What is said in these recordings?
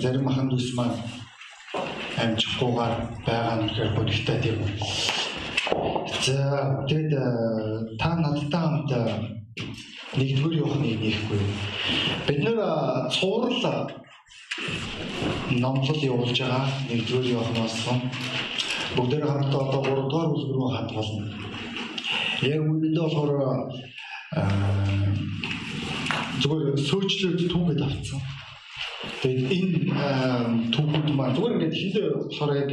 зарим махан дүүс маань амжихгүйгээр байгаа нь гэхээр бодогтой тийм үү. За тэгээд та надтай хамт нэгдүгээр явахны нэхгүй. Бид нэр цуврал номлол явуулж байгаа нэгдүгээр явахнаас бүгдээр хамтдаа одоо 3 дугаар бүлэг рүү хандгална. Яг үүндээ болохоор зүгээр сөөчлөөд түүгээд авцсан. Тэгээд энэ түүхүүд маань зүгээр ингээд хилээ болохоор яг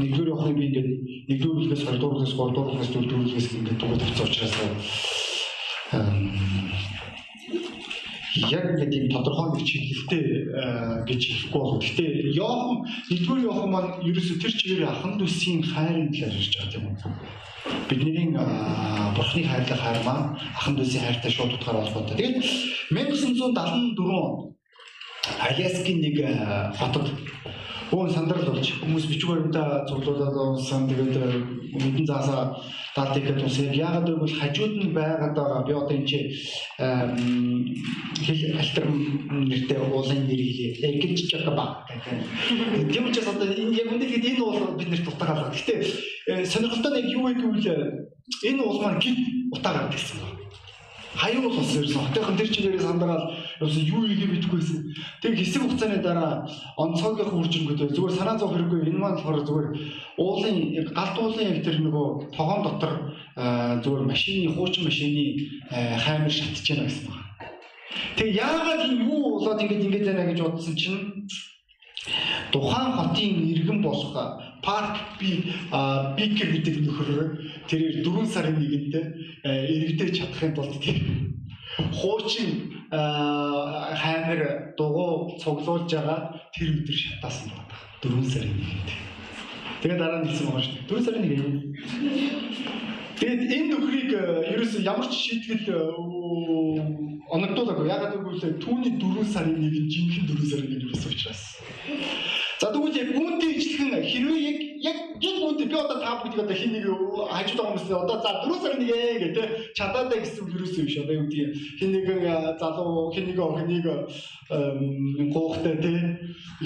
нэгдүгээр явахны би ингээд нэгдүгээр бүлгээс 2 дугаар бүлгээс 3 дугаар бүлгээс 4 дугаар бүлгээс ингээд түүгээд авцсан учраас яг ингээд тийм тодорхой нэг чиглэлтэй гэж хэлэхгүй бол гэхдээ Йохан нэгдүгээр Йохан маань ерөөсө тэр чигээр аханд үсгийн хайрын талаар ярьж байгаа үү. Бидний бурхны хайрлах хайр маань аханд үсгийн хайртай шууд утгаар холбоотой. Тэгээд 1974 онд Аляскийн нэг хотод Өө сандрал болж хүмүүс бичвэрүүдээ цуглуулад унсан тэгээд мэдэн заасаа даалт ихэд ус яг яагаад гэвэл хажууд нь байгаад байгаа би одоо энэ чи хэл альтерм нэртэй уулын нэр хэлээ. Эгэж жаба гэх. Тийм учраас одоо энэ яг үндэ тэгээд энэ уул бид нарт утаагаа. Гэтэ сонирхолтой нэг юу вэ гэвэл энэ уул маань гид утаагаа гэсэн байна хаяг бол ус ирсэн. Хотынхан тэр чигээрээ сандраад ерөөсөө юу ийгээ мэдэхгүйсэн. Тэг хэсэг хугацааны дараа онцгойгийнх үржингүүдээ зүгээр санаа зовх хэрэггүй энэ маань болохоор зүгээр уулын галт уулын яг тэр нөгөө тогоон дотор зүгээр машины хуучин машины хаймар шатж яана гэсэн байна. Тэг яагаад юу болоод ингэж ингэж байна гэж бодсон чинь тухайн хотын иргэн болох парк би бикер гэдэг нөхөр тэрээр 4 сарын нэгэнд иргэдэж чадахын тулд хуучин хаймар дугуй цуглуулж байгаа тэр өдөр шатаасан байна. 4 сарын нэгэнд. Тэгээд дараа нь хэлсэн байгаа шүү дээ. 4 сарын нэгэнд. Тэгээд энэ нөхрийг ерөөсөн ямар ч шийтгэл оногдуулаагүй. Ягаад гэвэл түүний 4 сарын нэгэнд жинхэнэ 4 сарын нэг юусэн учраас. За тэгвэл үүнтэй ижилхэн хэрвээ яг яг яг үүнтэй би одоо та бүгдийг одоо хин нэг хажууд байгаа хүмүүс одоо за 4 сар нэг ээ гэдэг чадаатай гэсэн үг юусэн биш одоо юу гэдэг хин нэг залуу хин нэг хин нэг гоохтой тий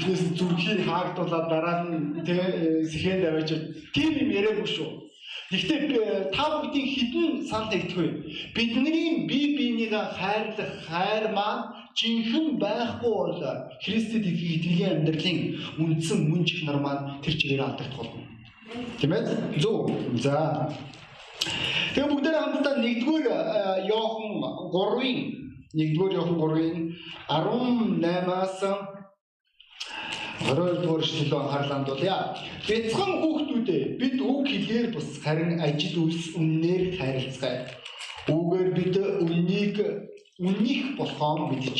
эхнээс зүрхийг хаагдуулаад дараа нь тий сэхэнд аваач тийм юм яриаггүй шүү Гэхдээ та бүгдийн хідэн санал нэгдэх вэ? Бидний бие биенийг хайрлах хайр маань жинхэнэ байхгүй бол Христэд итгэлийн амьдралын үндсэн мөн чанар маань тэр чигээр алдагдах болно. Тийм ээ? Зөв. За. Тэгээ бүгдээ хамтдаа нэгдүгээр Иохан 3-ын нэгдүгээр Иохан 3-ын 18-аас 22 дугаар эшлэлөө анхаарлаа хандуулъя. Бяцхан хүүхдүүдээ бид үг хэлээр бус харин ажил үйлс үннээр харилцгаая. Үгээр бид үннийг үннийх болохоо мэдэж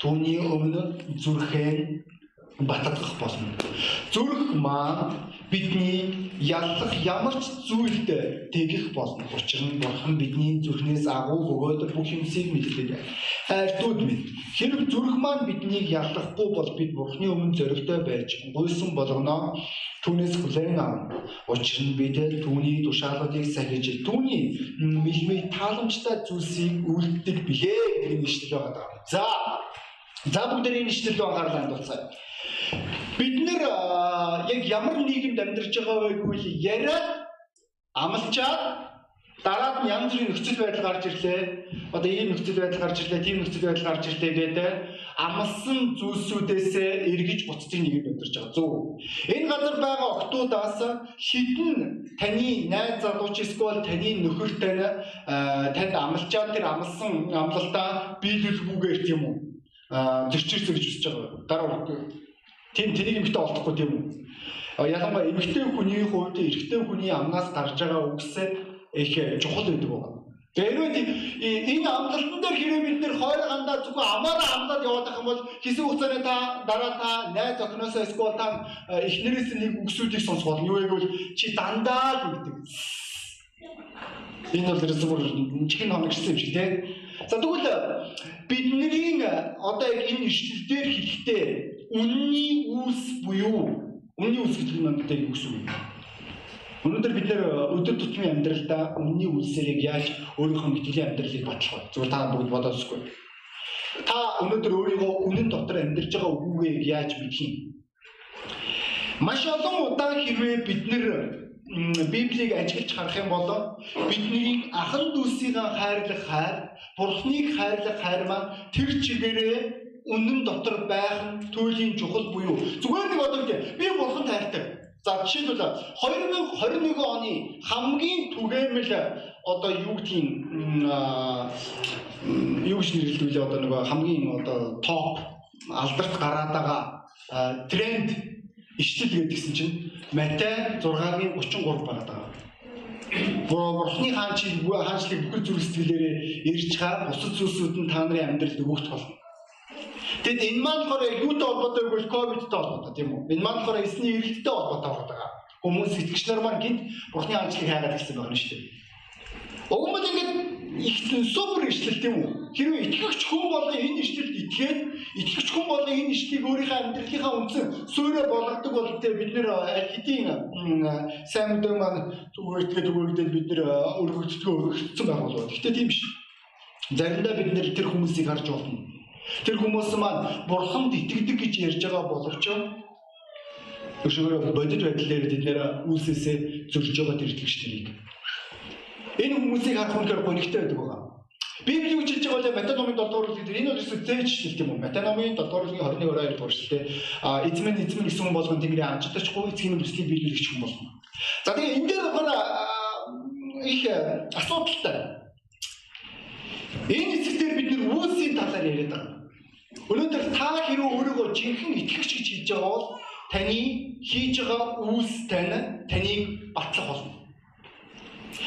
түүний өмнө зүрхэн батгах болно. Зүрх маань бидний яллах ямар ч зүйлд тэгэх болно. Учир нь Бурхан бидний зүрхнээс агуу бөгөөд бүх юмсыг мэддэг. Хайртууд минь хэрэг зүрх маань биднийг яллахгүй бол бид Бурханы өмнө зоригтой байж гуйсан болгоно. Түүнээс хүлээн авна. Учир нь бид түүний тушаалуудыг сахиж түүний мэлмэл тааламжтай зүйлсийг үлддэг билээ гэдэг нэшлэл байгаа. За За бүгдээ энэ нэшлэл рүү анхаарлаа хандуулцгаая. Бид нэр яг ямар нийгэмд амьдарч байгаа вэ гэвэл яриад амлчаад дараад нь янз бүрийн нөхцөл байдал гарч ирлээ. Одоо ийм нөхцөл байдал гарч ирлээ, тийм нөхцөл байдал гарч ирлээ гэдэг амлсан зүйлсүүдээс эргэж буцдаг нийгэмд амьдарч байгаа. Зөв. Энэ газар байгаа октоудаас хідэн таны найз залууч эсвэл таны нөхөр тань танд амлчаад тэр амлсан амлалтаа биелүүлгүйгээр тийм үү? зөрчилсөн гэж үзэж байгаа. Дараа тийм тэнийг эмгтээ олдохгүй тийм үү? Ялангуяа эмгтээ хүний хувьд эрэгтэй хүний амнаас гарч байгаа үгсээ их чухал байдаг байна. Тэрүүд энэ амлалтан дээр хэрэг бид нэр хойроо гандаа зөвхөн амаараа амлаад яваад байх юм бол хэсэг хугацааны та дараа та найз охиноосоо эсвэл та эхнэрээс нэг үгсүүдийг сонсгоо. Юу вэ гэвэл чи дандаа л гэдэг. Энэ бол бүр чихэн хоногчсон юм шиг тийм. За тэгвэл бидний одоо яг энэ ишлэлээр хэлэхдээ үнний үүс буюу үнний үүс гэдэг нь одоо юу гэсэн үг вэ? Өнөөдөр бид нэр өдөр тутмын амьдралдаа үнний үлсэрийг яаж өөрийнхөө итгэлийн амьдралыг батлах вэ? Зүгээр та бүгд бодоосгүй. Та өнөөдөр өөрийгөө үнэн дотор амьдарч байгаа үгүйгээ яаж мэдэх юм? Маш олон удаа хэрвээ бид нэр Библийг ажиглаж харах юм бол бидний ахан дүүсийг хайрлах хайр, Бурхныг хайрлах хайр маань тэр чигээрээ үнэн дотор байх туйлын чухал буюу зүгээр нэг одоо би Бурханд хайртай. За жишээлбэл 2021 оны хамгийн түгээмэл одоо юу гэдгийг юу гэж нэрлэвэл одоо нөгөө хамгийн одоо топ алдарт гараад байгаа тренд иштэл гэдгсэн чинь Матай 6-гийн 33 байгаад байгаа. Бурхны хаанчлыг хаанчлыг бүхэл зүрх сэтгэлээрээ ирж хаа бусад зүйлсүүд нь та нарын амьдралд өгөх болно. Тэгэд энэ маань болохоор юутай холбоотой вэ? Ковидтай холбоотой тийм үү? Энэ маань болохоор эсний эргэлттэй холбоотой байгаа. Хүмүүс итгэгч нар маань гинт Бурхны хаанчлыг хайгаад гэсэн байна шүү дээ. Уг нь ингээд их супер ишлэл тийм үү? Хэрвээ итгэгч хүн болон энэ ишлэлд итгээд итгэгч хүн болон энэ ишлэлийг өөрийнхөө амьдралынхаа үндсэн суурь болгодог бол тэ бид нэр хэдийн сайн мэдээ маань зүгээртгээ зүгээрдээ бид нэр өргөгдөлгөө өргөгдсөн байх болов. Гэтэ тийм биш. Заримдаа бид нэр тэр хүмүүсийг харж болно. Тэр хүмүүс маань бурханд итгэдэг гэж ярьж байгаа боловч өшөөрөө бодит байдлаар бид нэр үйлсээсээ зөрж байгаа тэр итгэгч нарыг Энэ хүмүүсийг харах үнээр гонигтай байдаг байгаа. Библи үжилж байгаа бол Матай номын 7 дугаар бүлэг энэ бол зөв зээч тийм үү? Матай номын 7 дугаар бүлгийн 21 22 дугаар шүү дээ. А эзэмэн эзэмэн гэсэн болгон тэнгэрийн амжилтчгүй эцгийн бүслийн биелүүлэгч болгоно. За тэгээ энэ дээр болохоор их асуудалтай. Энэ хэсэг дээр бид нэр үүсийн талаар яриад байгаа. Өнөөдөр та хэрэг өөрийгөө жинхэнэ итгэгч гэж хэлж байгаа бол таны хийж байгаа үүс тань таныг батлах болно.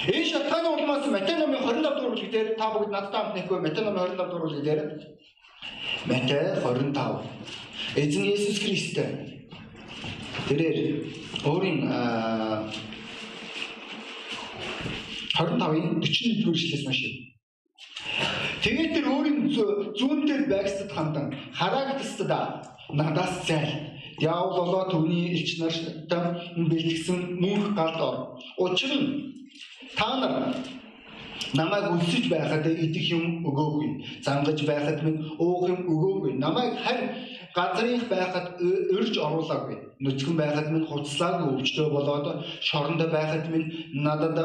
Энэ шалтгааны улмаас Матай номын 25 дугаар бүлэг дээр та бүгд надтай хамт нэхгүй Матай номын 25 дугаар бүлэг дээр Матай 25 Эзэн Есүс Христос тэрээр өөрийн 25-ын 41 дугаар ишлээс маш юм. Тэгээд тэр өөрийн зүүн дээр байгстад хандан харагдстад надаас зайл. Диавол болоо төвний элч нартай бэлтгэсэн мөнх галд ор. Учир нь Та нар намайг үлсэж байхад идэх юм өгөөгүй. Зангаж байхад минь уух юм өгөөгүй. Намайг харь газрынх байхад өрж оруулаагүй. Нүцгэн байхад минь хуцлаагүй өвчтөө болоод шоронд байхад минь надад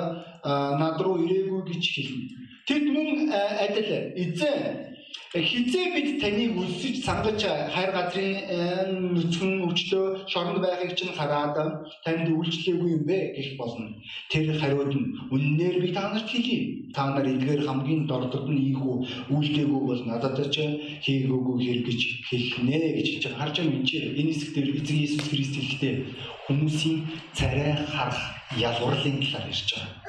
над руу ирээгүй гэж хэлнэ. Тэд мөн адил эзэн хизээ бид таныг үлсэж сангаж хайр газрын нүцгэн өвчтөө шоронд байхыг чинь хараад танд үйлчлээгүй юм бэ гэх болно. Тэр хариуд нь үннээр би та нарт хэлье. Та нар эдгээр хамгийн дордод нь ийхүү үйлдээгүй бол надад ч хийгээгүй хэрэг гэж хэлнэ гэж хэлж байгаа. Харж байгаа юм чи энэ хэсэг дээр эзэн Иесус Христ хэлэхдээ хүмүүсийн царай харах ялварлын талаар ярьж байгаа.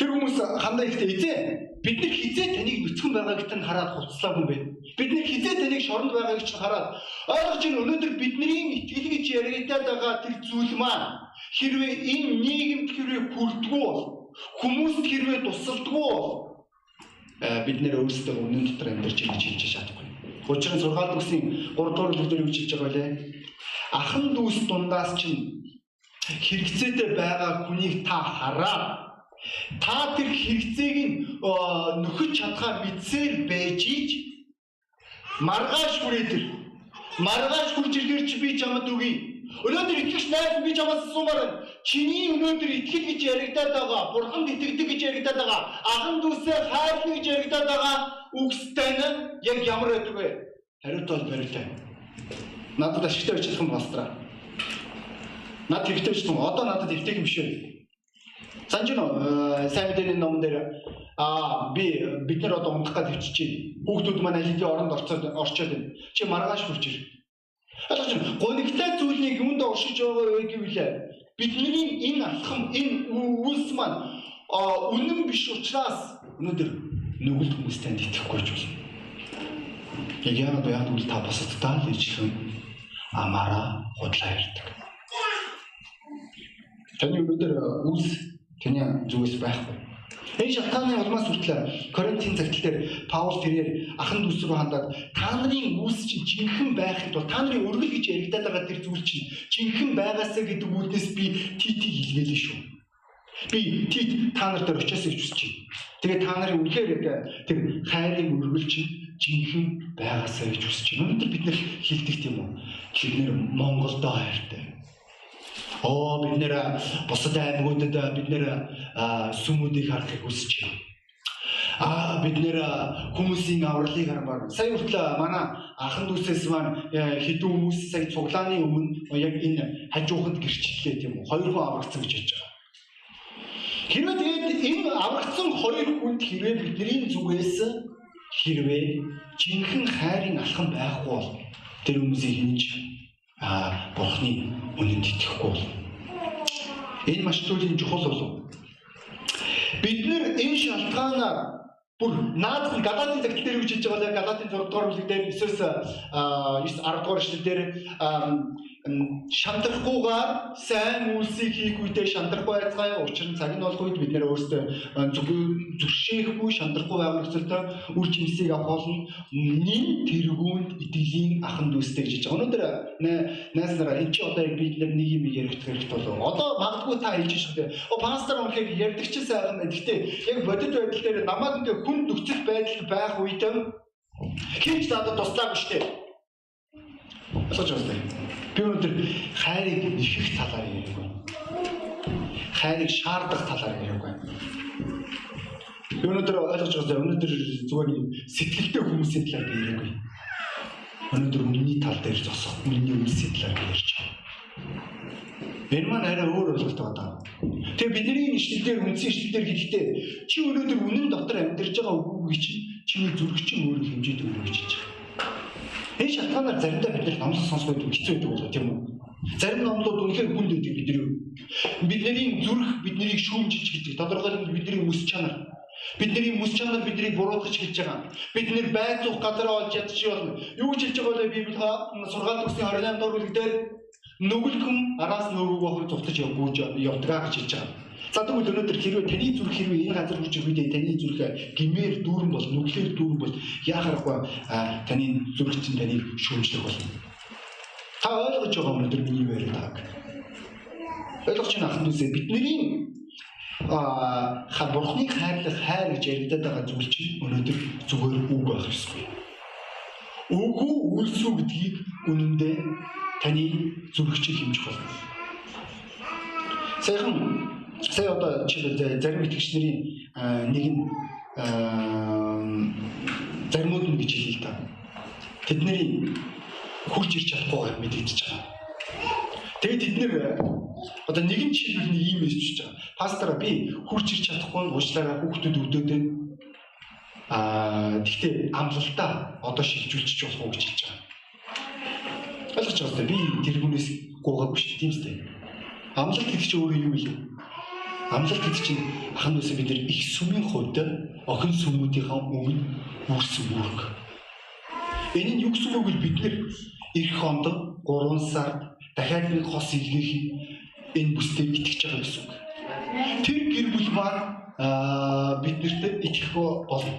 Тэр хүмүүс хандаа ихтэй эзэн Бид нар хизээ таныг нүцгэн байгааг тань хараад хувцлаагүй бэ. Бид нар хизээ таныг шоронд байгааг чинь хараад ойлгож байна өнөөдөр бидний итгэл гэж яригадаад байгаа тэр зүйл маань хэрвээ энэ нийгэмд хэрвээ хүрдгүү бол хүмүүст хэрвээ тусалдгүү бол бид нэр өөрсдөө үнэн дотор амьдарч ингэж хэлж чадахгүй. Учир нь сургаалт үсгийн 3 дугаар бүлгээр юу хэлж байгаа вэ? Ахан дүүс дундаас чинь хэрэгцээтэй байгаа хүнийг та хараад Та тэр хэрэгцээг нь нөхөж чадхаар мэдсээр байж ич маргааш хүрээдэр маргааш хурж иргээр чи би чамд үгүй. Өнөөдөр итгэж найз би чамаас асуумаар чиний өнөөдөр итгэл гэж яригадаад байгаа, бурханд итгэдэг гэж яригадаад байгаа, ахан дүүсээ хайрлах гэж яригадаад байгаа үгстэй нь яг ямар байдаг вэ? Хариут бол барилтай. Надад ашигтай бичлэх юм болстраа. Над хэрэгтэй бичлэх. Одоо надад эвтэх юм биш үү? Санжин э, сайн мэдээний номон дээр аа би бид нар одоо унтах гэж хичиж байна. Хүүхдүүд маань хэдийн оронд орцоод орчоод байна. Чи маргааш хурж ир. Ойлгож байна. Гонигтай зүйлийг юунд оршиж байгаа вэ гэвэл бидний энэ алхам энэ үйлс маань үнэн биш учраас өнөөдөр нүгэлт хүмүүс танд итгэхгүй ч болно. Яг яагаад яагаад гэвэл та босдтаа л ижлэн амаараа худлаа ярьдаг. Таны өнөөдөр үйлс Тэний зүгээс байхгүй. Энэ шалтгааны улмаас хүртэл Коринтын цагтл дээр Паул тэрээр ахан дүүс рүү хандаад та нарын үүс чинь жинхэнэ байхад бол та нарын өргөл гэж яригадаад байгаа тэр зүйл чинь жинхэнэ байгаасаа гэдэг үгнээс би титийг хэлвэлээ шүү. Би тит та нар дээр очиас гэж хүсэж байна. Тэгээ та нарын үнэхээр тэр хайрын өргөл чинь жинхэнэ байгаасаа гэж хүсэж байна. Өнөөдөр бид нэр хилдэг тийм үү? Бид нэр Монголдоо хайртай. Оо бид нэр бусад аймагуудад бид нэр сүмүүдийг харахыг хүсэж байна. Аа бид нэр хүмүүсийн авралыг хармаар. Сая хүртэл манай ахын дүүсээс маань э, хэдэн хүмүүс сая цуглааны өмнө яг энэ хажууханд гэрчлэлээ тийм үү? Хоёр хүн аврагдсан гэж хэлж байгаа. Хэрвээ тэгээд энэ аврагдсан хоёр хүнд хэрвээ бидний зүгээс хэрвээ жинхэнэ хайрын алхам байхгүй бол тэр хүмүүсийг хинж а бурхны үнэнд итгэхгүй бол энэ маш туйлын чухал болов. Бид нэр энэ шалтгаанаар бүр наад нь Галатын загтал дээр үжиж байгаа Галатын 6 дугаар бүлэг дээр 9-с 9 10 дугаар эшлэл дээр шантрахгүйгээр сайн үйлсийг хийх үедээ шантрахгүй байцгаая. Учир нь цаг нь болох үед бид нэр өөрсдөө зүршээхгүй шантрахгүй байх нөхцөлдөө үр жимсийг авах болно. Нин тэргүүнд итгэлийн ахан дүүстэй гэж байгаа. Өнөөдөр найз нараа энэ чи одоо яг бид нар нэг юм ярих хэрэгтэй болов. Одоо магадгүй та хэлж шүү дээ. О пастор үнэхээр ярьдаг ч сайхан байна. Гэхдээ яг бодит байдал дээр намайг ингээ хүн нөхцөл байдал байх үед хинч надад туслаагүй шүү дээ. Асууж байна. Би өнөөдөр хайрыг нэхэх талаар ярих байна. Хайрыг шаардах талаар ярих байна. Өнөөдөр ойлгож байгаа өнөөдөр зүгээр сэтгэлтэй хүмүүсийн талаар би яриаг байна. Өнөөдөр миний тал дээр зогсох миний үнсийн талаар ярьж байгаа. Энэ маань арай өөр ойлголт байгаа. Тэгээ бидний ишлэлээр үнсэн ишлэлээр гэхдээ чи өнөөдөр үнэн дотор амьдарч байгаа үгүй чи чиний зүрхчин өөр хэмжээд өгөх гэж хэлж байгаа. Энэ шалтгаанаар заримдаа бид нар номлол сонсох үед хэцүү байдаг болоо тийм үү? Зарим номлууд үнэхээр хүнд байдаг бидний. Бидний зүрх биднийг шүүмжилж гэдэг. Тодорхойлбол бидний үс чанар. Бидний мүс чанар биднийг буруутгаж хэлж байгаа. Бид нэр байцух газараа олж ядчих болно. Юу хэлж байгаа вэ? Библи сургаалт өгсөн 28 дугаар бүлэг дээр нүгэлхэн араас нөгөөгөө хөр зугтаж явгүйж явдгаа гэж хэлж байгаа. За тэгвэл өнөөдөр хэрвээ таны зүрх хэрвээ энэ газар хүрч ирэхдээ таны зүрх гимээр дүүрэн бол нүглээр дүүрэн бол яахааргүй таны зүрх чинь таныг шүүмжлэх болно. Та ойлгож байгаа өнөөдөр миний яриаг. Ойлгож байна ахын дүүсээ бидний а ха бурхны хайрлах хайр гэж яригадаад байгаа зүйл чинь өнөөдөр зүгээр үг байх ёсгүй. Үгүй үйлсүү гэдгийг үнэндээ таны зүрхчил хэмжих болно. Сайхан сая одоо жишээлбэл зарим итгэгч нарын нэг нь заримуд нь гэж хэлээ л та. Тэдний хурж ирч чадахгүй мэдэгдэж байгаа. Тэгээд тэд нэр одоо нэгэн жишээлбэл нэг юм хэлж байгаа. Пастор би хурж ирч чадахгүй уучлаарай хүүхдүүд өдөөдөө аа тэгтээ амлалтаа одоо шилжүүлчих болох уу гэж хэлж байгаа. Ойлгож байгаа би тэр хүнээс гуугаагүй шүү дээ тийм үстэй. Амлалт гэдэг чинь өөрөө юу вэ? Амлалт гэдэг чинь ахын дүүсээ бид нар их сүмийн хувьд охин сүмүүдийнхаа өмнө үүссэн үүрэг. Энэ нь юу гэсэн үг вэ? Бид нар эх хонд 3 сард дахиад нэг хос илгээх энэ бүсдээр итгэж байгаа гэсэн үг. Тэр гэр бүл маань бид нарт итгэх болно.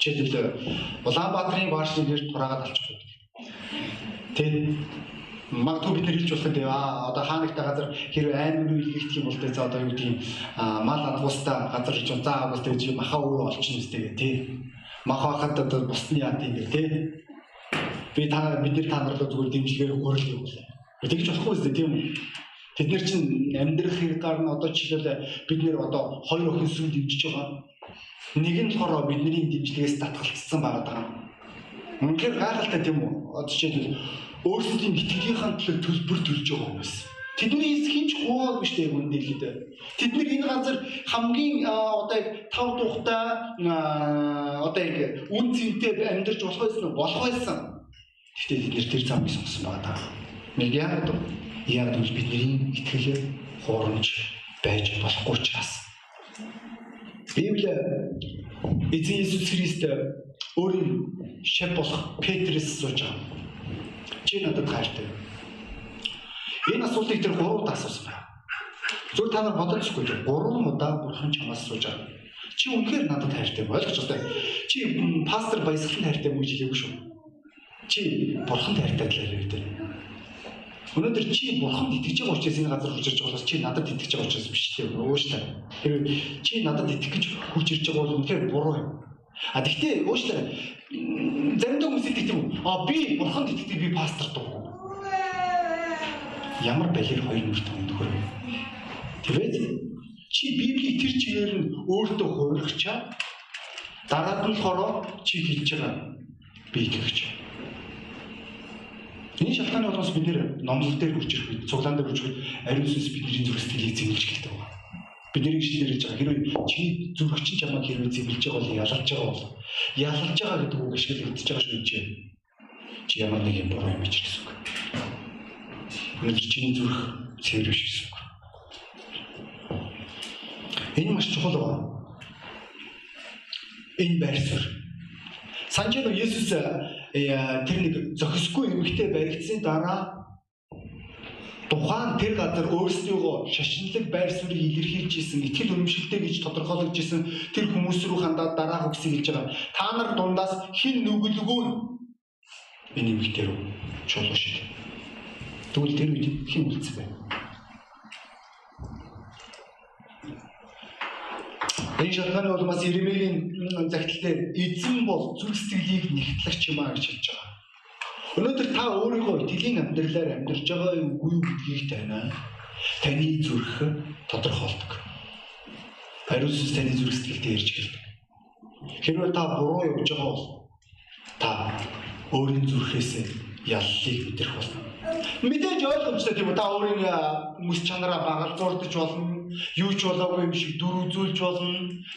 Жишээлбэл Улаанбаатарын баашныг тураагаад авчих гэдэг. Тэгээд магадгүй бид нар хэлж болох гэдэг аа одоо хаанагтай газар хэрэг аймаг руу илгээх юм бол тэ за одоо юу гэдэг юм? Мал аргуустаа газар ч заа агуулт гэж маха өөрөө олчихно үстэй тий. Маха хахад одоо бусны яа тийм тий. Би та бид нар та нар руу зүгээр дэмжлэгээр гурил юм бол тэгж болохгүй үстэй тийм Тэд нар чинь амьдрах хэрэгээр нь одоо жишээлбэл бид нэр одоо хоёр охин сүм дэмжиж байгаа. Нэг нь болохоор бидний дэмжлэгээс татгалцсан байгаа. Үнэхээр гайхалтай тийм үү? Одоо жишээлбэл өөрсдийн итгэлийн төлөө төлбөр төлж байгаа хүмүүс. Тэдний хинч хуугаагүй шүү дээ үндэ хэлээд. Тэд нар энэ газар хамгийн одоо яг тав тухтай одоо яг үн цэнтэй амьдарч болох байсан уу? Болох байсан. Гэхдээ бид нэр тэр замыг сонгосон байгаа даа. Нэг яг яг л бидний итгэл хуурамч байж болохгүй учраас. Библи эзэн Иесус Христ өөрийн шав болох Петрээс сууж байгаа чи надад хайртай. Энэ асуултыг тэр гурав удаа асуусан байна. Зүгээр та нар бодохгүй дээ. Гурван удаа бурхан чамаас сууж байгаа. Чи үнэхээр надад хайртай ойлгож байна. Чи пастор баясгалан хайртай мүү жилээгүй шүү. Чи бурхан хайртай талаар ярьдаг. Өнөөдөр чи бурханд итгэж байгаа учраас энэ газар хурж ирж байгаа бол чи надад итгэж байгаа учраас биш тийм өөштэй. Тэгэхээр чи надад итгэж хурж ирж байгаа бол үнэхээр буруу юм. А тэгтээ уушлаа заримдаа хүмүүс хэлдэг юм? А би бурханд итгэдэг би пастор дуу. Ямар балер хоёр нүрт өнөхөр. Тэгээд чи библи тэр чигээр нь өөртөө хувирчаа дараад нь болохоор чи хэлж байгаа би гэгч. Энэ шалтгааны улмаас бид нэр номлол дээр хүрч ирэх, цуглаан дээр хүрч ирэх ариун сүнс бидний зүрх сэтгэлийг зэмлэж эхэлдэг байна. Бид нэрийг шилжүүлж байгаа. Хэрвээ чи зүрх чинь чамайг хэрвээ зэмлэж байгаа бол ялалж байгаа бол ялалж байгаа гэдэг үг ашиглагдаж байгаа шүү дээ. Чи ямар нэг юм буруу юм ч гэсэн үг. Өнөөдөр чиний зүрх цэвэр биш гэсэн үг. Энэ маш чухал байна. Энэ байр суурь. Санаж нь Есүс тэр нэг зохисгүй эмэгтэй баригдсан дараа тухайн тэр газар өөрсдийгөө шашинлаг байр суурийг илэрхийлж исэн, итгэл үнэмшилтэй гэж тодорхойлож исэн тэр хүмүүс рүү хандаад дараах үгсийг хэлж байгаа. Та нар дундаас хин нүгэлгүй эмэгтэй рүү чулуу шиг. Тэгвэл тэр үед хин үлдсэн бэ? Энэ шалтгааны улмаас Иремегийн загтал дээр эзэн бол зүрх сэтгэлийг нэгтлагч юм а гэж хэлж байгаа. Өнөөдөр та өөрийнхөө итгэлийн амьдралаар амьдарч байгаа үгүй гэдгийг танаа таны зүрх тодорхойлдог. Хариу сүнс таны зүрх сэтгэлдээ ирж гэлдэг. Хэрвээ та буруу явж байгаа бол та өөрийн зүрхээс яллыг мэдрэх болно. Мэдээж ойлгомжтой тийм үү та өөрийн мэс чанараа багалзуурдаж болно юу ч болоогүй юм шиг дүр үзүүлж болно.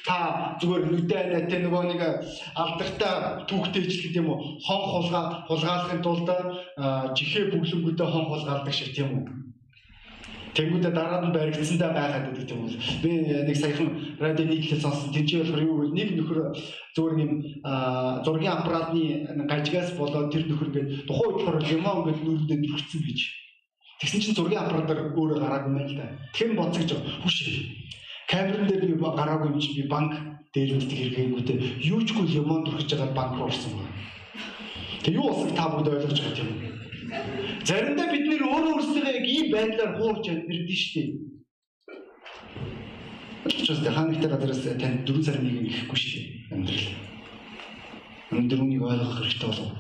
Та зүгээр нүдэ найтай нөгөө нэг алдартай түүхтэй гэдэг юм уу хон хулгаа хулгаалахын тулд жихээ бүглэнгүүдээ хон хулгаалдаг шиг тийм үү. Тэнгүүдээ дараад нь баригдсандаа байгаад гэдэг юм бол би нэг саяхан радио нийтлэл сонсон тэнцээ болохоор юу гэвэл нэг нөхөр зүгээр юм зургийн аппаратны гажигаас болоод тэр нөхөр ингээд тухайн үед болохоор лимон ингээд нүрэндээ дүрхсэн гэж Тэгсэн чинь зургийн аппаратаар өөрөө гараагүй юм л да. Тэгэхээр боцогж хүш. Камерын дээр би гараагүй юм чи би банк дээр мэддэг хэрэгээгүүтэй юу чгүй лимон дурхиж байгаа банк руу орсон байна. Тэг юу болсыг та бүгд ойлгож байгаа юм. Заримдаа бид нэр өөрөө өөрсдөө яг ийм байдлаар хуурч амьдрдэн шүү дээ. Хаан ихтэй газараас танд 4 сарын нэг ихэхгүй шүү дээ. Амьдрал. Өнөөдөр үнийг ойлгох хэрэгтэй болов.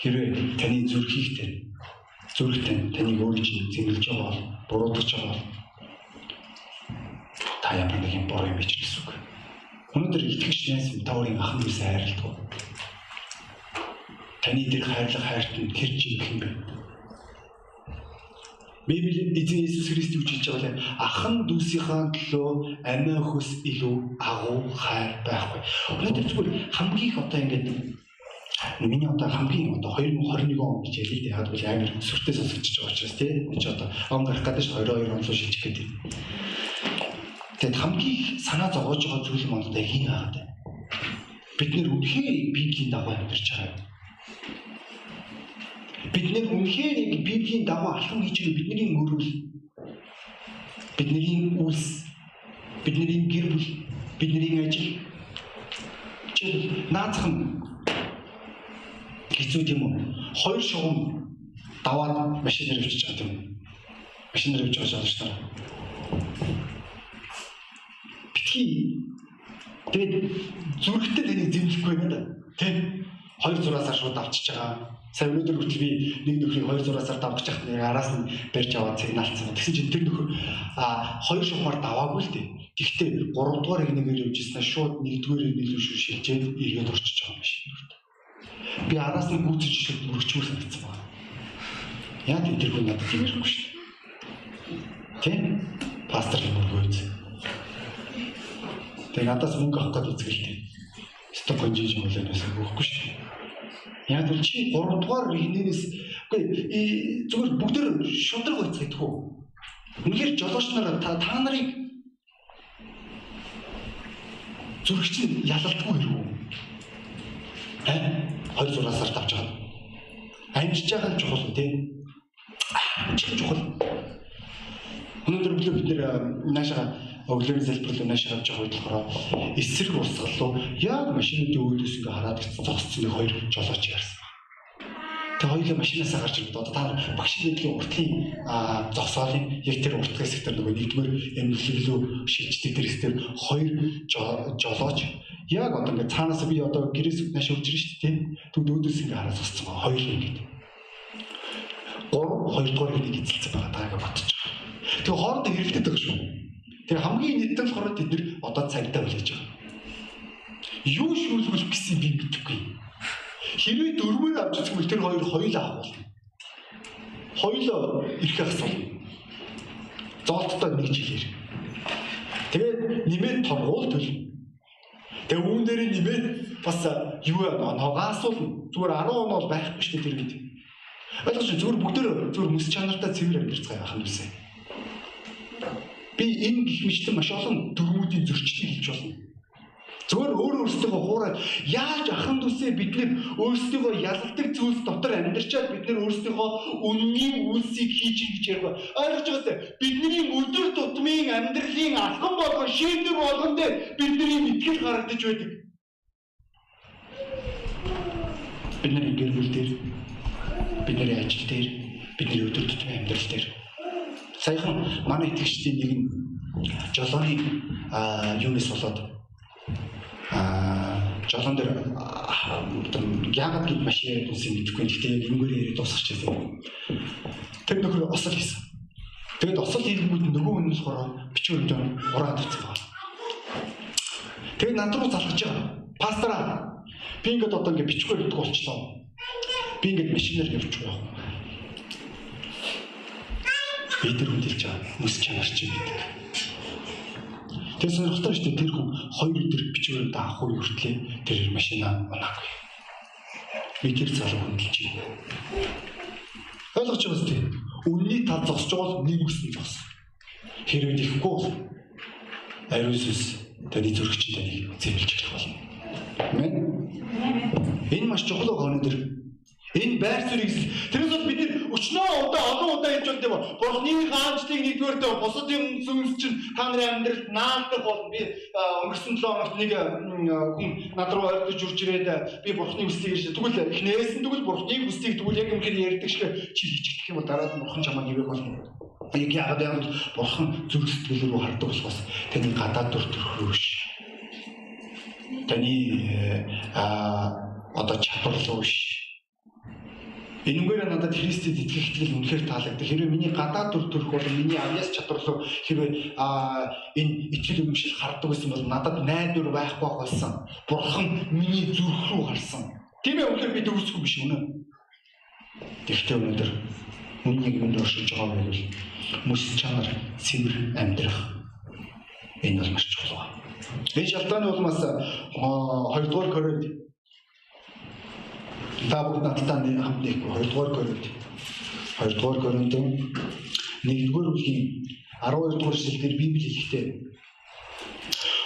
Хэрвээ таны зүрхийг тань зүрхтэн таныг өөрөө чинь зэмлэж байгаа бол буруудаж байгаа бол та ямар нэгэн буруу юм биш гэсэн үг. Өнөөдөр итгэж найс та өөрийн ах нүрээс хайрладаг. Таны дээр хайрлах хайрт нь тэр чинь юм бэ? Библийн эзэн Иесус Христ юу хэлж байгаа вэ? Ахан дүүсийнхаа төлөө амиа хөөс илүү агуу хайр байхгүй. Өнөөдөр зүгээр хамгийн их одоо ингээд Миний одоо хамгийн одоо 2021 он гэж ялээ дээ. Яг бол амар сүртэй сонсогдож байгаа учраас тий. Энд чи одоо он гарах гэдэг чинь 22 он руу шилжих гэдэг. Тэгэд хамгийн санаа зовоож байгаа зүйл нь одоо хин хаад. Бид нэр үнхээр Библийн дагуу амьдарч байгаа. Бид нэр үнхээр яг Библийн дагуу алхам хийж байгаа бидний мөрөл бидний үйлс бидний гэр бүл бидний ажил чи наацхан хэцүү тийм үү? Хоёр шугам даваад явчихж байгаа тийм үү? Машинаар явж байгаа шалж таа. Битгий тэгээд зүрхтэй тэнийг зэмлэхгүй байна да. Тийм. Хоёр зураасаар шууд авчиж байгаа. Сая өнөөдөр хүртэл би нэг нөхрийг хоёр зураасаар давж яхад нэг араас нь барьж аваад сигналцсан. Тэгсэн чинь тэр нөхөр а хоёр шугамаар даваагүй л дээ. Гэхдээ 3 дугаар игнэгээр явж ирсэн шууд 1-р игнэлүү шүү шилжээд иргэд орчиж байгаа юм шиг би араас нь гүйцэж ишээ өргөчмөр санагдсан байна. Тийм тэр хүн надад тиймэрхүү шүү дээ. Тийм? Пастор мөргөөд. Тэгээ надаас мөнгө авах гэдэг үзгэлтэй. Сток конжиж мөлөөс өгөхгүй шүү. Яг л чи 3 дугаар ихнээс үгүй зүгээр бүгд шудраг байцгаадах уу? Үнэхээр жолооч нар та та нарыг зүрхчин ялалтгүй юу? Аа хоёр зураг сард авч байгаа. Амжиж байгаа нь чухал тийм. Амжих чухал. Өнөөдөр бид нэр наашаа өглөөний залбирлуу наашаа авч байгаа болохоор эсрэг урсгал руу яг машинуудын үүдээс ингээ хараад зогссон нэг хоёр жолооч ярьсан. Тэгээ хоёулаа машинаас гарч ирээд одоо та багш нэгдлийн уртлын зогсоолын яг тэр уртгах хэсгээр нөгөө нэгдмэр эмнэлгэлөө шилждэг тэр хэсгээр хоёр жолооч яг одоо ингээд цаанаас би одоо гэрээс нааш урж ирж шүү дээ. Түг дөөдөөс ингээд хараад зогссон байгаа. Хоёр ингээд. Гурав хоёрдугаар нэг эзэлсэн байгаа даа гэж байгаа. Тэгээ хоорондоо хэрэлдэт байгаа шүү. Тэгээ хамгийн нийтэн хороо тэд нар одоо цагтаа болож байгаа. Юу шүүлгүүл гэсэн би мэдэхгүй. Хэрвээ дөрвөр авч үзвэл тэр хоёр хоёул авах болно. Хоёул ирэх асуулна. Зоолттой нэг жилээр. Тэгээд нэмээд торгуул төлнө. Тэгээ үүн дээр нэмээд бас юу ногоосуулна. Зүгээр 10 он бол байхгүй шүү дээ тэр үед. Ойлгож зүгээр бүгдээр зүгээр мэс чанартай цэвэр амьдцгаа яах юм бэ? Би энэ гих мэтлэн маш олон дөрвүүдийн зөрчлийг хийж болно. Зөвөр өөр өөрсдөө хуураад яаж ахын төсөө бид нэр өөрсдөө ялалдаг зүйлс дотор амьдарчаад бид нэр өөрсдөө үнний үйлсийг хийж гэж ярих. Ойлгож байгаа те бидний өдөр тутмын амьдралын алхам болгон шийдвэр болгон дээр бидний мэтгэл гаргадж байдаг. Бидний гэр бүл дээр бидний ажил дээр бидний өдөр тутмын амьдрал дээр саяхан манай итгэгчдийн нэг нь жолооны юунес болоод аа жолон дээр яагаад гэд маш яриад үсэн мэдэхгүй. Гэхдээ яг энэгээр яриад дуусчихсан. Тэр нөхөр осол хийсэн. Тэгээд осол хийгүүд нөгөө хүн нь болохоор бичвэр дөм ураад авсан байна. Тэгээд над руу залгаж байгаа. Пастраа би ингээд одоо ингээд бичвэр өгдөг болчихлоо. Би ингээд машинаар явчих واخ. Би тэр хүндэлж байгаа. Мөс чанар чи гэдэг. Тэгээ сонирхолтой шүү дээ тэр хүн хоёр өдөр бичвэрээр даах уу хүртлээ тэр машина унаагүй. Би тэр залуу хөндлөж байна. Ойлгож байгаа үстэй. Үнний тал зогсож бол нэг үсэн зогс. Хэрвээ ихгүй бол ариусс таны зөрөгчөнд таныг зэмлж эхлэх болно. Амен. Энэ маш чухал гооны дэр Энэ байр суурийг тэрээс бол бид өчнөө удаа олон удаа хэлж тийм үү? Бурхны хаанчлыг нэгдүгээр дээр бусдын сүнс чинь та нарын амьдралд наалдах бол би өнгөрсөн 7 хоногт нэг хүн над руу ордож урж ирээд би бурхны хүслийг ирж тэгвэл эхнээс нь тэгвэл бурхны хүслийг тэгвэл яг юмхээр ярьдаг шиг чи хийчих юм бол дараад нь бурхан чамаа нэвэх болно. Яг яагаад яг бурхан зүрх сэтгэл рүү хардаг болохоос таны гадаад төр төрхөөш. Таны а одоо чадвар руу ш Энэгээр надад Христэд итгэх итгэл үнэхээр таалагддаг. Хэрвээ миний гадаад төр төрх бол миний авьяас чадвар руу хэрвээ энэ итгэл үнэмшил харддаг байсан бол надад найдвар байхгүй болсон. Бурхан миний зүрх рүү харсан. Тийм ээ үнэхээр би төгсөхгүй биш үнэ. Тэгтээ өнөөдөр үнийг минь өршиж байгаа байвал мөс чанар цэвэр амьдрах энэ бол маш чухал. Энэ шалтгааны улмаас 2 дугаар Коринт та бүгд надтай хамт нэггүй 2 дугаар Коринт 2 дугаар Коринтын 1 дугаар бүлгийн 12 дугаар эшлэлээр Библи хэлэхдээ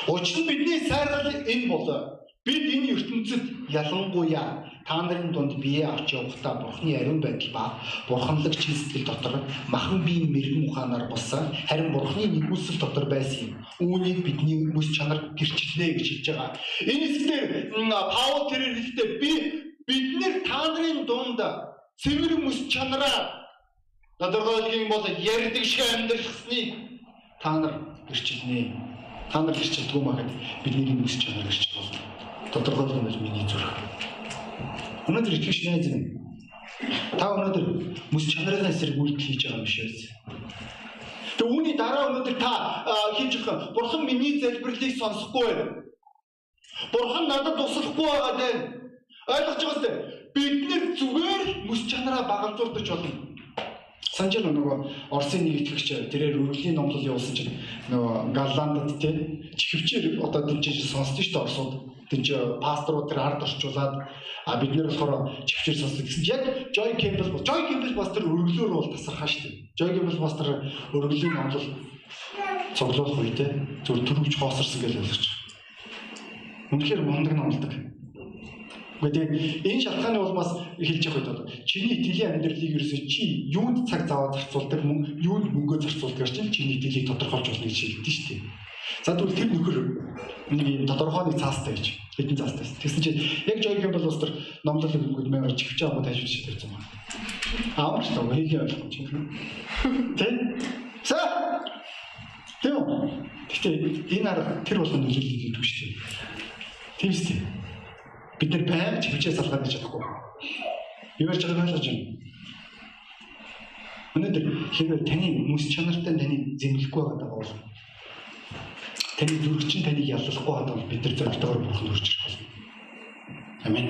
Учир нь бидний сайрал энэ болоо бид энэ ертөнцид ялангуяа та нарын дунд бие авч явахдаа бурхны ариун байдал ба бурханлаг чин сэтгэл дотор махан биеийн мэрэгэн ухаанаар болсон харин бурхны нэгүсэл дотор байсан юм. Үүнийг бидний хүмүүс чанар гэрчлэнэ гэж хэлж байгаа. Энэ хэсгээр Паул тэрээр хэлэхдээ би бид нэр та нарын дунд цэвэр мэс чанараа тодорхойлох юм бол ярьдаг шиг амьдрахсныг та нар гэрчилнэ. Та нар гэрчилдэггүй махад бидний мэс чанар гэрчил болно. Тодорхойлох нь миний зүрх. Өнөөдөр итгэж найз минь та өнөөдөр мэс чанарын эсрэг үйлдэл хийж байгаа юм шээс. Тэг үүний дараа өнөөдөр та хийж бурхан миний залбирлыг сонсохгүй байна. Бурхан надад туслахгүй байгаа дээ Ойлгож байгаа үстэй. Бид нэр зүгээр мэс чанараа багалзуурдаж болно. Санаж байна нөгөө Оросын нэг итгэгч тэрээр өргөлийн номлол явуулсан чинь нөгөө Галландд тий чихвчээр одоо дэмжиж сонсдоо шүү дээ Оросууд. Тэнд пасторууд тэр ард орчуулад а бид нэр болохоор чихвчээр сонсдог гэсэн чинь яг Joy Campbell Joy Campbell бас тэр өргөлөөр бол тасархаа шүү дээ. Joy Campbell бас тэр өргөлийн номлол цуглуулах үедээ зүр төрөвч хоосорсон гэж ойлгож байгаа. Үнэхээр мундаг номлодог. Гэхдээ энэ шалтгааны улмаас хэлж явах үед чиний итгэлийн амьдралыг ерөөсөө чи юунд цаг зав зарцуулдаг мөн юунд мөнгө зарцуулдаг чинь чиний итгэлийг тодорхойлж болно гэж хэлдэг шүү дээ. За тэгвэл тэр нөхөр нэг юм тодорхой нэг цаастай гэж хэдэн цаастай. Тэгсэн чинь яг Joy Campbell бас тэр номлол өгөхөд мээр чивч аваад тажиж шийдэж байгаа юм. Аавч таа хийх ойлгомж юм. Тэ? Са. Тэв. Гэтэ энэ арга тэр болгоно нөлөөлөл гэдэг шүү дээ. Тийм шүү дээ. Бид нар байнга чивчээ салгаад байж чадахгүй. Юу ярьж байгааг ойлгож байна. Өнөөдөр хэрвээ таны хүмүүс чанартай таны зэмлэхгүй байгаа бол таны зүрх чинь таныг яллахгүй бол бид нар зоригтойгоор бурхан хүрч ирэх болно. Амен.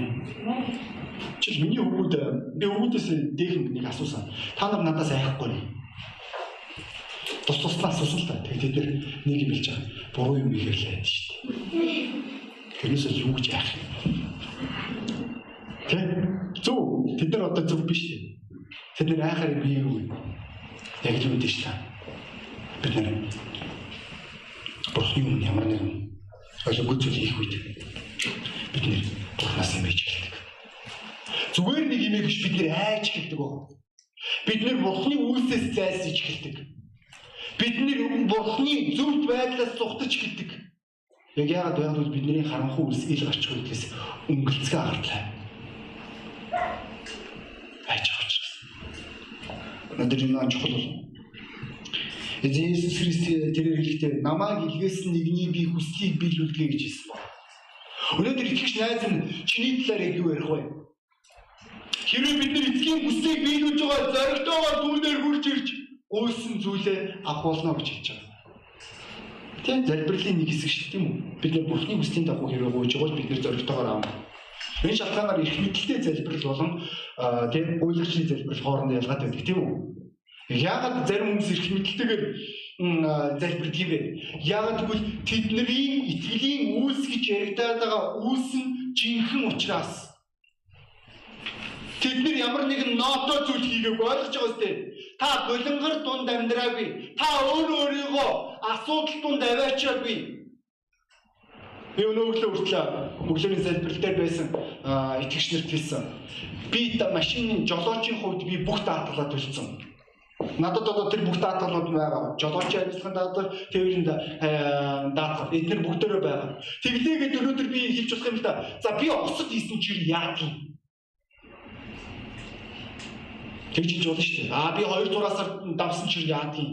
Чи миний өвгүүд би өвгүүдээс дээх нэг асуусан. Та нар надаас айхгүй нэ. Тус туслаа асуусан л та. Тэгээд тэд нэг юм хэлж байгаа. Буруу юм ихэрлээ шүү дээ. Тэрнээс юу гэж яах юм? Тэ? Зөв. Тэд нар одоо зөв биш. Тэд нар айхаар би юу вэ? Яг л үдэж та. Бид нар Бурхны өмнө ямар нэгэн ойлгомжтой зүйл хийх үед бид нэр Бурханаас юм хийж эхэлдэг. Зүгээр нэг юм биш бид нэр айж эхэлдэг баг. Бид нэр Бурхны үйлсээс зайлсхийж эхэлдэг. Бид нэр Бурхны зөвхт байдлаас зүхтэж эхэлдэг. Яг яагаад вэ гэвэл бидний харанхуй үйлс ил гарч өгдгээс өнгөлцгөө гартлаа. Айж авч. Өнөөдөр энэ чухал болно. Эзэн Иесус Христ тэр хэлэхдээ намайг илгээсэн нэгний би хүслийг биелүүлдэгэ гэж хэлсэн байна. Өнөөдөр итгэгч найз нь чиний талаар яг юу ярих вэ? Хэрвээ бид нар эцгийн хүслийг биелүүлж байгаа зоригтойгоор түүнээр хурж ирж гуйсан зүйлээ авах болно гэж хэлж байгаа. Тийм залбирлын нэг хэсэг шүү үү? Бид нар Бурхны хүслийн дагуу хэрэг гуйж байгаа бид нар зоригтойгоор аав. Энэ шалтгаанаар их мэдлэлтэй залбирал болон тийм уйлгчны залбирал хоорондоо ялгаатай байдаг тийм үү? Яагаад зарим хүмүүс эрх мэдэлтэйгээр залбирдаг юм бэ? Яагаад гэвэл тэдний итгэлийн үүс гэж яригадаад байгаа үүс нь жинхэнэ учраас Тэд нар ямар нэгэн ноото зүйл хийгээг ойлгож байгаа үстэй. Та болонгор дунд амьдраагүй. Та өөр өөрийгөө асуудал дунд аваачаагүй. Би өнөөгөө хүртлээ өглөөний залбирал дээр байсан итгэгч нарт хэлсэн. Би машины жолоочийн хувьд би бүх даатгалаа төлсөн Надад одоо тэр бүх даатгалууд байгаа. Жолооч ажиллахын даатгал, тээврийн даатгал эдгээр бүгдээрээ байгаа. Тэглээгээд өнөөдөр би хэлж болох юм л да. За би осод хийсэн чинь яах юм? Тэгж хэлж болно шүү дээ. Аа би 2 дураасаар давсан чинь яах юм?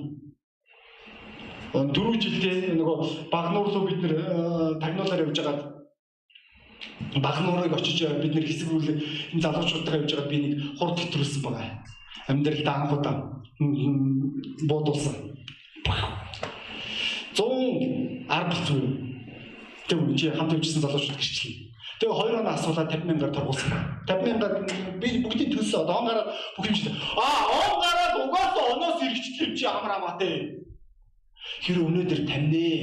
Дөрөв жилдээ нөгөө багнуур руу бид нэр тагнуулаар явж байгаад багнуурыг очиж бид нэр хэсгүүл энэ залуучуудтай явж байгаад би нэг хурд хэтрүүлсэн байгаа амьдралдаа анхудаа буудуулсан. 110 зүйл. Тэг үгүй хамт явжсэн залуучууд гэрчлээ. Тэгээ хоёр оноо асуулаа 50 мянгаар торгуулсан. 50 мянгаар би бүгдийг төлсөн. Одоо онгаараа бүх юм шиг. Аа онгаараа угаасаа оноос иргэжлээ чи амар амаатай. Хэрэг өнөөдөр тамнээ.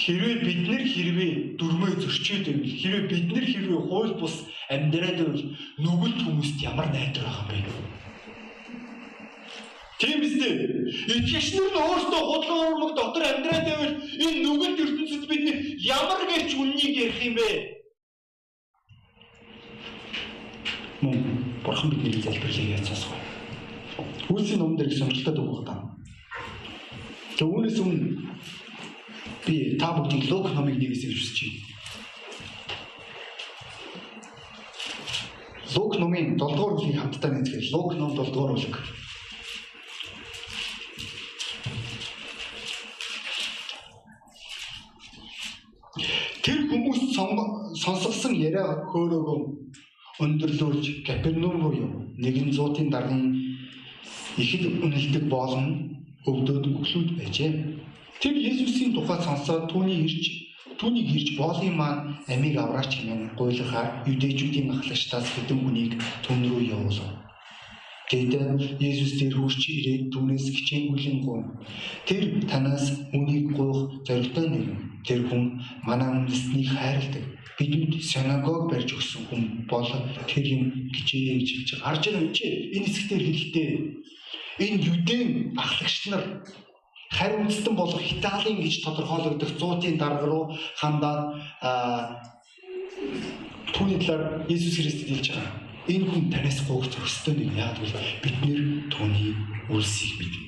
Хэрвээ бид нэр хэрвээ дөрмөө зөрчөөд байвал хэрвээ бид нэр хэрвээ хууль бус амьдраад байвал нүгэлт хүмүүст ямар найдар байгаа юм бэ? Тийм үстэй. Итгэгчнэр нь өөрсдөө худлан урмаг дотор амьдраад байвал энэ нүгэлт ертөнцид бид ямар гэж үннийг ярих юм бэ? Мөн бурхан бидний залбирлыг сонсгоо. Хүйсийн номдэр их сонирхолтой үг байна. Түүнээс өмнө би та бүгдийг Лук номыг нэг хэсэг хүсэж байна. Лук номын 7 дугаар бүлгийг хамтдаа нэзгээр Лук ном 7 дугаар бүлэг сонсгосон яриа хөөрөөгөө өндөрлүүлж Капернаум. Нэгэн зуутын даргын ихэд үнэлдэг боолн өвдөд өглүүд байжээ. Тэр Есүсийн тухай сонсоод түүний ирж түүнийг ирж боолын маань амийг авраач хэмээн гуйлахаар юдэжүүдийн махлагчдаас хэдэн хүнийг түн рүү явуулав. Тэгэд Есүс тэр хурч ирээд түүнээс хичээнгүйлэн гуйв. Тэр танаас үнийг гуйх зоригтой нэг. Тэр хүн манай үндэснийг хайрладаг бидэнд синагог барьж өгсөн хүн бол тэр юм гэж хэлж. Харж байгаа үчи энэ хэсгээр хэлэхдээ энэ юдэн ахлагч нар харь үндэстэн болох Италийн гэж тодорхойлогдох зуутын дарга руу хандаад түүний талаар Иесус Христэд хэлж байгаа. Энэ хүн танаас гуйх зохистой нэг яа гэвэл бид нэр түүний үлсийг мэднэ.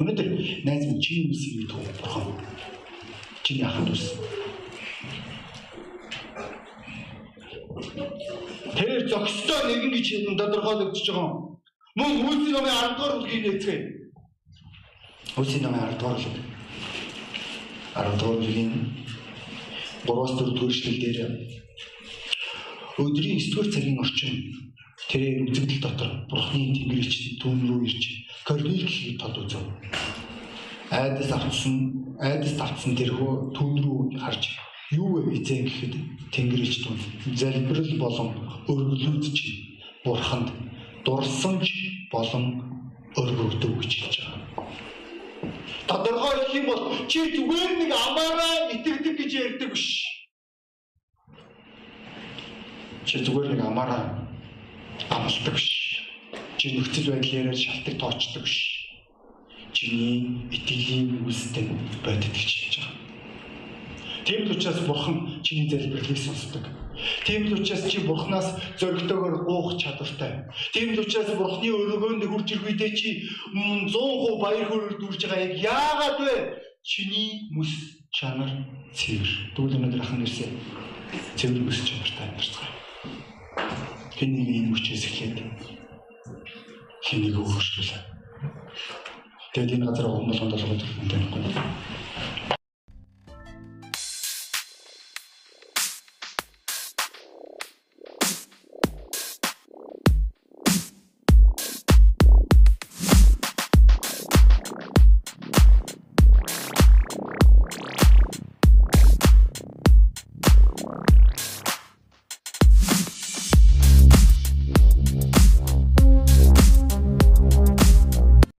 Өнөөдөр найз минь чиний үлсийг мэдэх бурхан Чиний ахын дүүс. Тэр зөкстөө нэгэн гэж тодорхойлогдож байгаа юм. Мөн Үлсийн номын 10 дугаар бүлгийн нээцгээ. Үлсийн номын 10 дугаар бүлэг. 10 дугаар бүлгийн 3-4 дугаар эшлэл дээр өдрийн 9 дугаар цагийн орчин тэрээр үзэгдэл дотор Бурхны Тэнгэрлэгч түүн рүү ирж Корнил гэхийг тод үзв. Айдас авцсан айдас тавцсан тэрхүү түүн рүү харж юу вэ эзэн гэхэд Тэнгэрлэгч түүн залбирал болон өргөлөөдөж Бурханд дурсамж болон өргөгдөв гэж хэлж байгаа. Тодорхой хэлэх юм бол чи зүгээр нэг амаараа итгэдэг гэж ярьдаг биш. Чи зүгээр нэг амаараа амлдаг биш. Чи нөхцөл байдлаараа шалтгаан тоочдог биш. Чиний итгэлийн үлстэй бодит гэж хэлж байгаа. Тийм л учраас бурхан чиний залбирлыг сонсдог. Тийм л учраас чи бурхнаас зөрөгтэйгээр гуух чадвартай. Тийм л учраас бурхны өрөөгөөнд хурж ирэх үедээ чи 100% баяр хөөрөөр дүүрж байгаа яг яагаад вэ? Чиний мэс чанар цэвэр. Дүүл өнөдөр ахын нэрсээ цэвэр мэс чанартай амьдарцгаая. Хэнийг энэ хүчээс эхлээд хэнийг өөрчлөлөө. Тэгэд энэ газар гомдол гомдол гомдол юм таахгүй.